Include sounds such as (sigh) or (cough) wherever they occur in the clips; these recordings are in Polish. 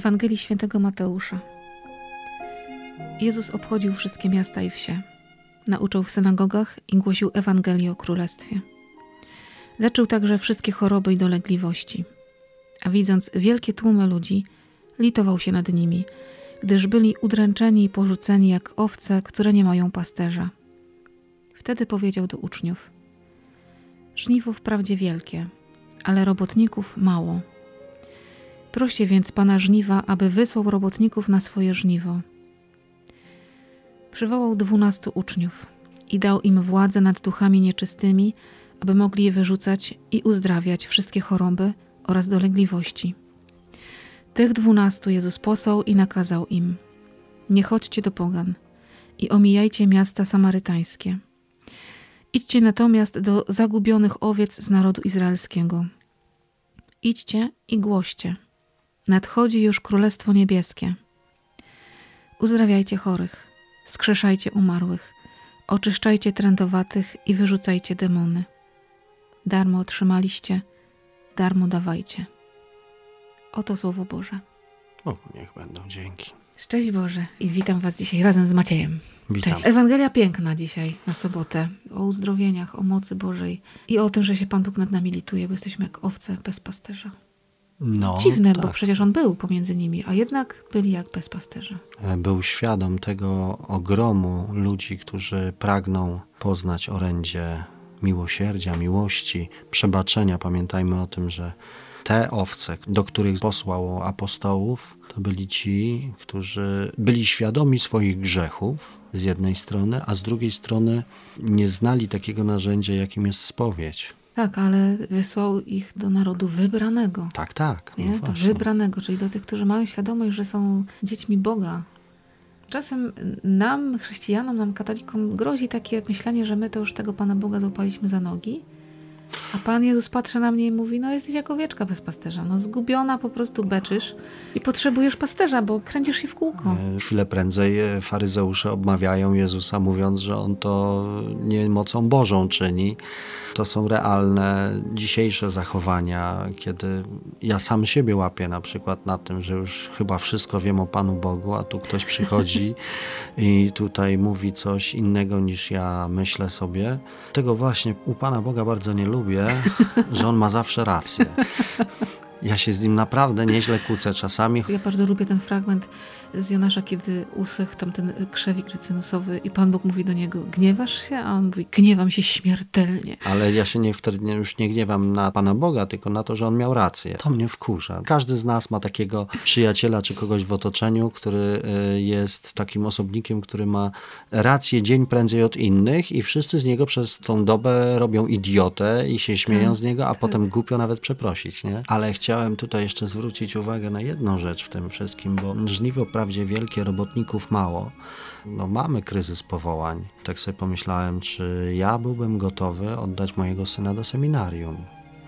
Ewangelii Świętego Mateusza. Jezus obchodził wszystkie miasta i wsie. Nauczał w synagogach i głosił Ewangelię o Królestwie. Leczył także wszystkie choroby i dolegliwości. A widząc wielkie tłumy ludzi, litował się nad nimi, gdyż byli udręczeni i porzuceni jak owce, które nie mają pasterza. Wtedy powiedział do uczniów: Żniwo wprawdzie wielkie, ale robotników mało. Proście więc pana żniwa, aby wysłał robotników na swoje żniwo. Przywołał dwunastu uczniów i dał im władzę nad duchami nieczystymi, aby mogli je wyrzucać i uzdrawiać wszystkie choroby oraz dolegliwości. Tych dwunastu Jezus posłał i nakazał im: Nie chodźcie do pogan i omijajcie miasta samarytańskie. Idźcie natomiast do zagubionych owiec z narodu izraelskiego. Idźcie i głoście. Nadchodzi już Królestwo Niebieskie. Uzdrawiajcie chorych, skrzeszajcie umarłych, oczyszczajcie trędowatych i wyrzucajcie demony. Darmo otrzymaliście, darmo dawajcie. Oto Słowo Boże. O, niech będą dzięki. Szczęść Boże i witam Was dzisiaj razem z Maciejem. Witam. Cześć. Ewangelia piękna dzisiaj na sobotę. O uzdrowieniach, o mocy Bożej i o tym, że się Pan Bóg nad nami lituje, bo jesteśmy jak owce bez pasterza. No, Dziwne, tak. bo przecież On był pomiędzy nimi, a jednak byli jak bez pasterza. Był świadom tego ogromu ludzi, którzy pragną poznać orędzie miłosierdzia, miłości, przebaczenia. Pamiętajmy o tym, że te owce, do których posłał apostołów, to byli ci, którzy byli świadomi swoich grzechów z jednej strony, a z drugiej strony nie znali takiego narzędzia, jakim jest spowiedź. Tak, ale wysłał ich do narodu wybranego. Tak, tak. No Nie? to wybranego, czyli do tych, którzy mają świadomość, że są dziećmi Boga. Czasem nam, chrześcijanom, nam katolikom grozi takie myślenie, że my to już tego Pana Boga złapaliśmy za nogi, a Pan Jezus patrzy na mnie i mówi, no jesteś jak owieczka bez pasterza, no zgubiona po prostu beczysz i potrzebujesz pasterza, bo kręcisz się w kółko. E, Chwilę prędzej e, faryzeusze obmawiają Jezusa, mówiąc, że on to nie mocą Bożą czyni. To są realne dzisiejsze zachowania, kiedy ja sam siebie łapię na przykład na tym, że już chyba wszystko wiem o Panu Bogu, a tu ktoś przychodzi (laughs) i tutaj mówi coś innego niż ja myślę sobie. Tego właśnie u Pana Boga bardzo nie lubię, że on ma zawsze rację. (laughs) Ja się z nim naprawdę nieźle kłócę czasami. Ja bardzo lubię ten fragment z Jonasza, kiedy usechł tam ten krzewik rycynusowy i Pan Bóg mówi do niego, gniewasz się? A on mówi, gniewam się śmiertelnie. Ale ja się nie, wtedy już nie gniewam na Pana Boga, tylko na to, że On miał rację. To mnie wkurza. Każdy z nas ma takiego przyjaciela czy kogoś w otoczeniu, który y, jest takim osobnikiem, który ma rację dzień prędzej od innych i wszyscy z niego przez tą dobę robią idiotę i się śmieją Tak, z niego, a tak. potem głupio nawet przeprosić. Nie? Ale chciałem tutaj jeszcze zwrócić uwagę na jedną rzecz w tym wszystkim, bo żniwo wprawdzie wielkie, robotników mało. No mamy kryzys powołań. Tak sobie pomyślałem, czy ja byłbym gotowy oddać mojego syna do seminarium.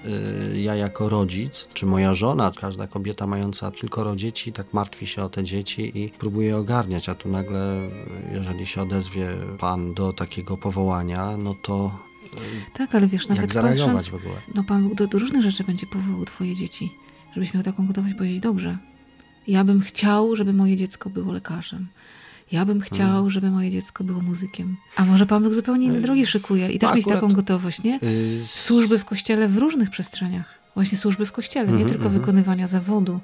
Yy, Ja jako rodzic, czy moja żona, każda kobieta mająca kilkoro dzieci, tak martwi się o te dzieci i próbuje ogarniać, a tu nagle, jeżeli się odezwie pan do takiego powołania, no to Tak, ale wiesz, nawet patrząc, w ogóle? no Pan Bóg do, do różnych rzeczy będzie powołał twoje dzieci, żebyś miał taką gotowość powiedzieć, dobrze, ja bym chciał, żeby moje dziecko było lekarzem. Ja bym chciał, Hmm. żeby moje dziecko było muzykiem. A może Pan Bóg zupełnie inne drogi szykuje i też mieć taką gotowość, nie? Yy, Służby w kościele w różnych przestrzeniach. Właśnie służby w kościele, nie Mhm, tylko mhm. wykonywania zawodu,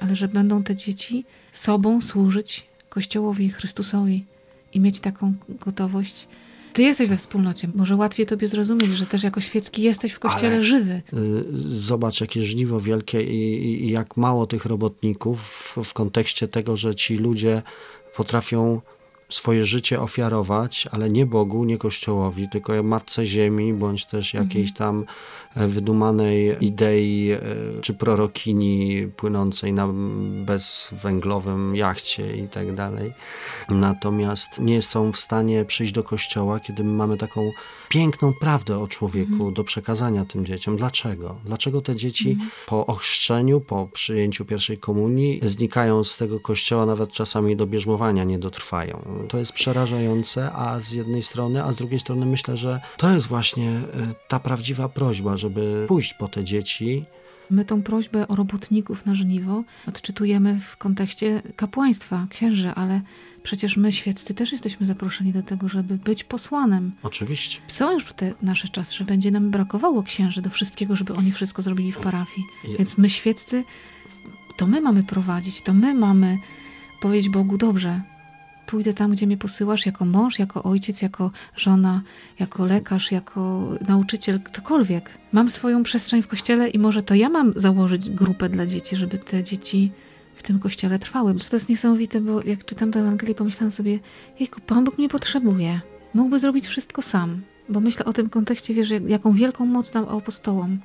ale że będą te dzieci sobą służyć Kościołowi, Chrystusowi i mieć taką gotowość. Ty jesteś we wspólnocie. Może łatwiej tobie zrozumieć, że też jako świecki jesteś w kościele Ale- żywy. Y, Zobacz, jakie żniwo wielkie i, i- jak mało tych robotników w, w kontekście tego, że ci ludzie potrafią swoje życie ofiarować, ale nie Bogu, nie Kościołowi, tylko Matce Ziemi, bądź też jakiejś tam e, wydumanej idei e, czy prorokini płynącej na bezwęglowym jachcie i tak dalej. Natomiast nie są w stanie przyjść do Kościoła, kiedy my mamy taką piękną prawdę o człowieku do przekazania tym dzieciom. Dlaczego? Dlaczego te dzieci po ochrzczeniu, po przyjęciu pierwszej komunii znikają z tego kościoła, nawet czasami do bierzmowania nie dotrwają? To jest przerażające, a z jednej strony, a z drugiej strony myślę, że to jest właśnie y, ta prawdziwa prośba, żeby pójść po te dzieci My tą prośbę o robotników na żniwo odczytujemy w kontekście kapłaństwa, księży, ale przecież my świeccy też jesteśmy zaproszeni do tego, żeby być posłanem. Oczywiście. Są już te nasze czasy, że będzie nam brakowało księży do wszystkiego, żeby oni wszystko zrobili w parafii. Więc my świeccy, to my mamy prowadzić, to my mamy powiedzieć Bogu, dobrze, pójdę tam, gdzie mnie posyłasz, jako mąż, jako ojciec, jako żona, jako lekarz, jako nauczyciel, ktokolwiek. Mam swoją przestrzeń w kościele i może to ja mam założyć grupę dla dzieci, żeby te dzieci w tym kościele trwały. To jest niesamowite, bo jak czytam tę Ewangelię, pomyślałam sobie, jejku, Pan Bóg mnie potrzebuje. Mógłby zrobić wszystko sam. Bo myślę o tym kontekście, wiesz, jaką wielką moc dał apostołom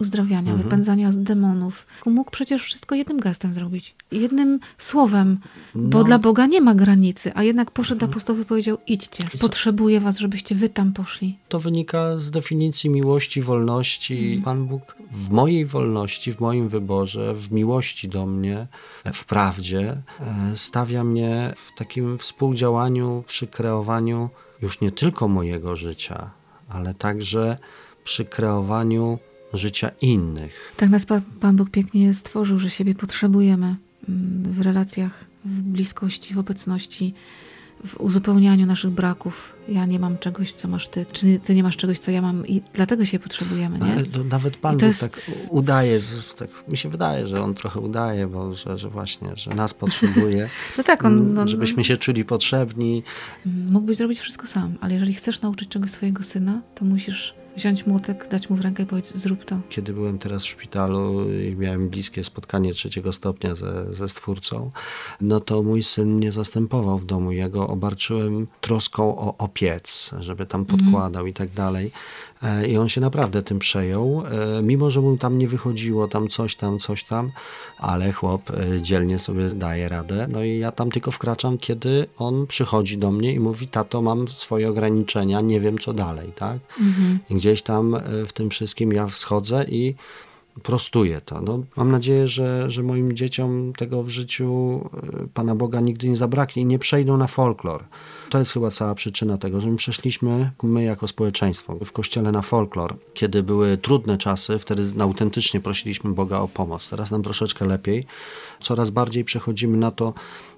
uzdrawiania, mhm. wypędzania z demonów. Mógł przecież wszystko jednym gestem zrobić. Jednym słowem, bo no. dla Boga nie ma granicy, a jednak poszedł mhm. apostoł i powiedział idźcie, potrzebuję was, żebyście wy tam poszli. To wynika z definicji miłości, wolności. Mhm. Pan Bóg w mojej wolności, w moim wyborze, w miłości do mnie, w prawdzie, e, stawia mnie w takim współdziałaniu przy kreowaniu już nie tylko mojego życia, ale także przy kreowaniu życia innych. Tak nas Pan Bóg pięknie stworzył, że siebie potrzebujemy mm, w relacjach, w bliskości, w obecności, w uzupełnianiu naszych braków. Ja nie mam czegoś, co masz ty, czy ty nie masz czegoś, co ja mam i dlatego się potrzebujemy, nie? Ale to nawet Pan Bóg jest... tak udaje, tak, mi się wydaje, że On trochę udaje, bo że, że właśnie, że nas potrzebuje, (laughs) no tak, on, mm, on, żebyśmy się czuli potrzebni. Mógłbyś zrobić wszystko sam, ale jeżeli chcesz nauczyć czegoś swojego syna, to musisz wziąć młotek, dać mu w rękę i powiedzieć zrób to. Kiedy byłem teraz w szpitalu i miałem bliskie spotkanie trzeciego stopnia ze, ze stwórcą, no to mój syn mnie zastępował w domu. Ja go obarczyłem troską o, o piec, żeby tam mhm. podkładał mm. i tak dalej. E, I on się naprawdę tym przejął, e, mimo że mu tam nie wychodziło, tam coś tam, coś tam, ale chłop e, dzielnie sobie daje radę. No i ja tam tylko wkraczam, kiedy on przychodzi do mnie i mówi, tato, mam swoje ograniczenia, nie wiem co dalej, tak? Mhm. I gdzieś tam w tym wszystkim ja wschodzę i prostuję to. No, mam nadzieję, że, że moim dzieciom tego w życiu Pana Boga nigdy nie zabraknie i nie przejdą na folklor. To jest chyba cała przyczyna tego, że my przeszliśmy, my jako społeczeństwo, w kościele na folklor. Kiedy były trudne czasy, wtedy autentycznie prosiliśmy Boga o pomoc. Teraz nam troszeczkę lepiej. Coraz bardziej przechodzimy na to,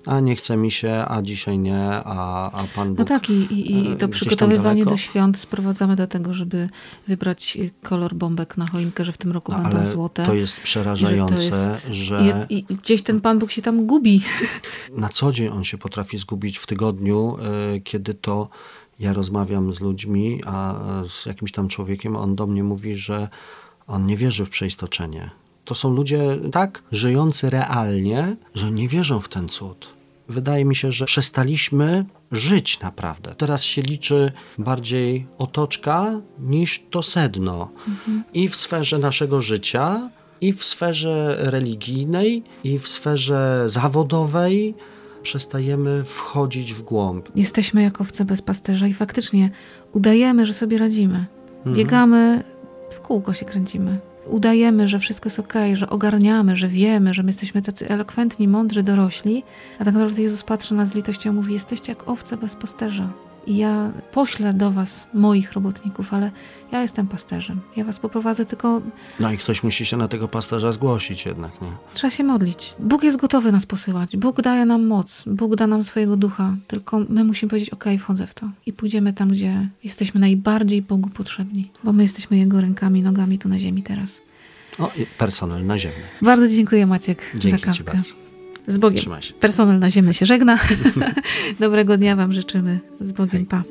a nie chce mi się, a dzisiaj nie, a, a Pan no Bóg... No tak i, i, i to przygotowywanie do świąt sprowadzamy do tego, żeby wybrać kolor bombek na choinkę, że w tym roku no, będą złote. to jest przerażające, że... Jest, że... I, I, gdzieś ten Pan Bóg się tam gubi. (laughs) Na co dzień on się potrafi zgubić w tygodniu, y, kiedy to ja rozmawiam z ludźmi, a z jakimś tam człowiekiem, on do mnie mówi, że on nie wierzy w przeistoczenie to są ludzie tak żyjący realnie, że nie wierzą w ten cud. Wydaje mi się, że przestaliśmy żyć naprawdę. Teraz się liczy bardziej otoczka niż to sedno. Mhm. I w sferze naszego życia, i w sferze religijnej, i w sferze zawodowej przestajemy wchodzić w głąb. Jesteśmy jak owce bez pasterza i faktycznie udajemy, że sobie radzimy. Mhm. Biegamy, w kółko się kręcimy udajemy, że wszystko jest ok, że ogarniamy, że wiemy, że my jesteśmy tacy elokwentni, mądrzy, dorośli, a tak naprawdę Jezus patrzy na z litością i mówi: Jesteście jak owce bez pasterza i ja poślę do was moich robotników, ale ja jestem pasterzem. Ja was poprowadzę tylko... No i ktoś musi się na tego pasterza zgłosić jednak, nie? Trzeba się modlić. Bóg jest gotowy nas posyłać. Bóg daje nam moc. Bóg da nam swojego ducha. Tylko my musimy powiedzieć, ok, wchodzę w to. I pójdziemy tam, gdzie jesteśmy najbardziej Bogu potrzebni. Bo my jesteśmy Jego rękami, nogami tu na ziemi teraz. O, personel naziemny. Bardzo dziękuję Maciek Dzięki za kawkę. Ci bardzo. Z Bogiem. Personel naziemny się żegna. (laughs) Dobrego dnia Wam życzymy. Z Bogiem. Pa.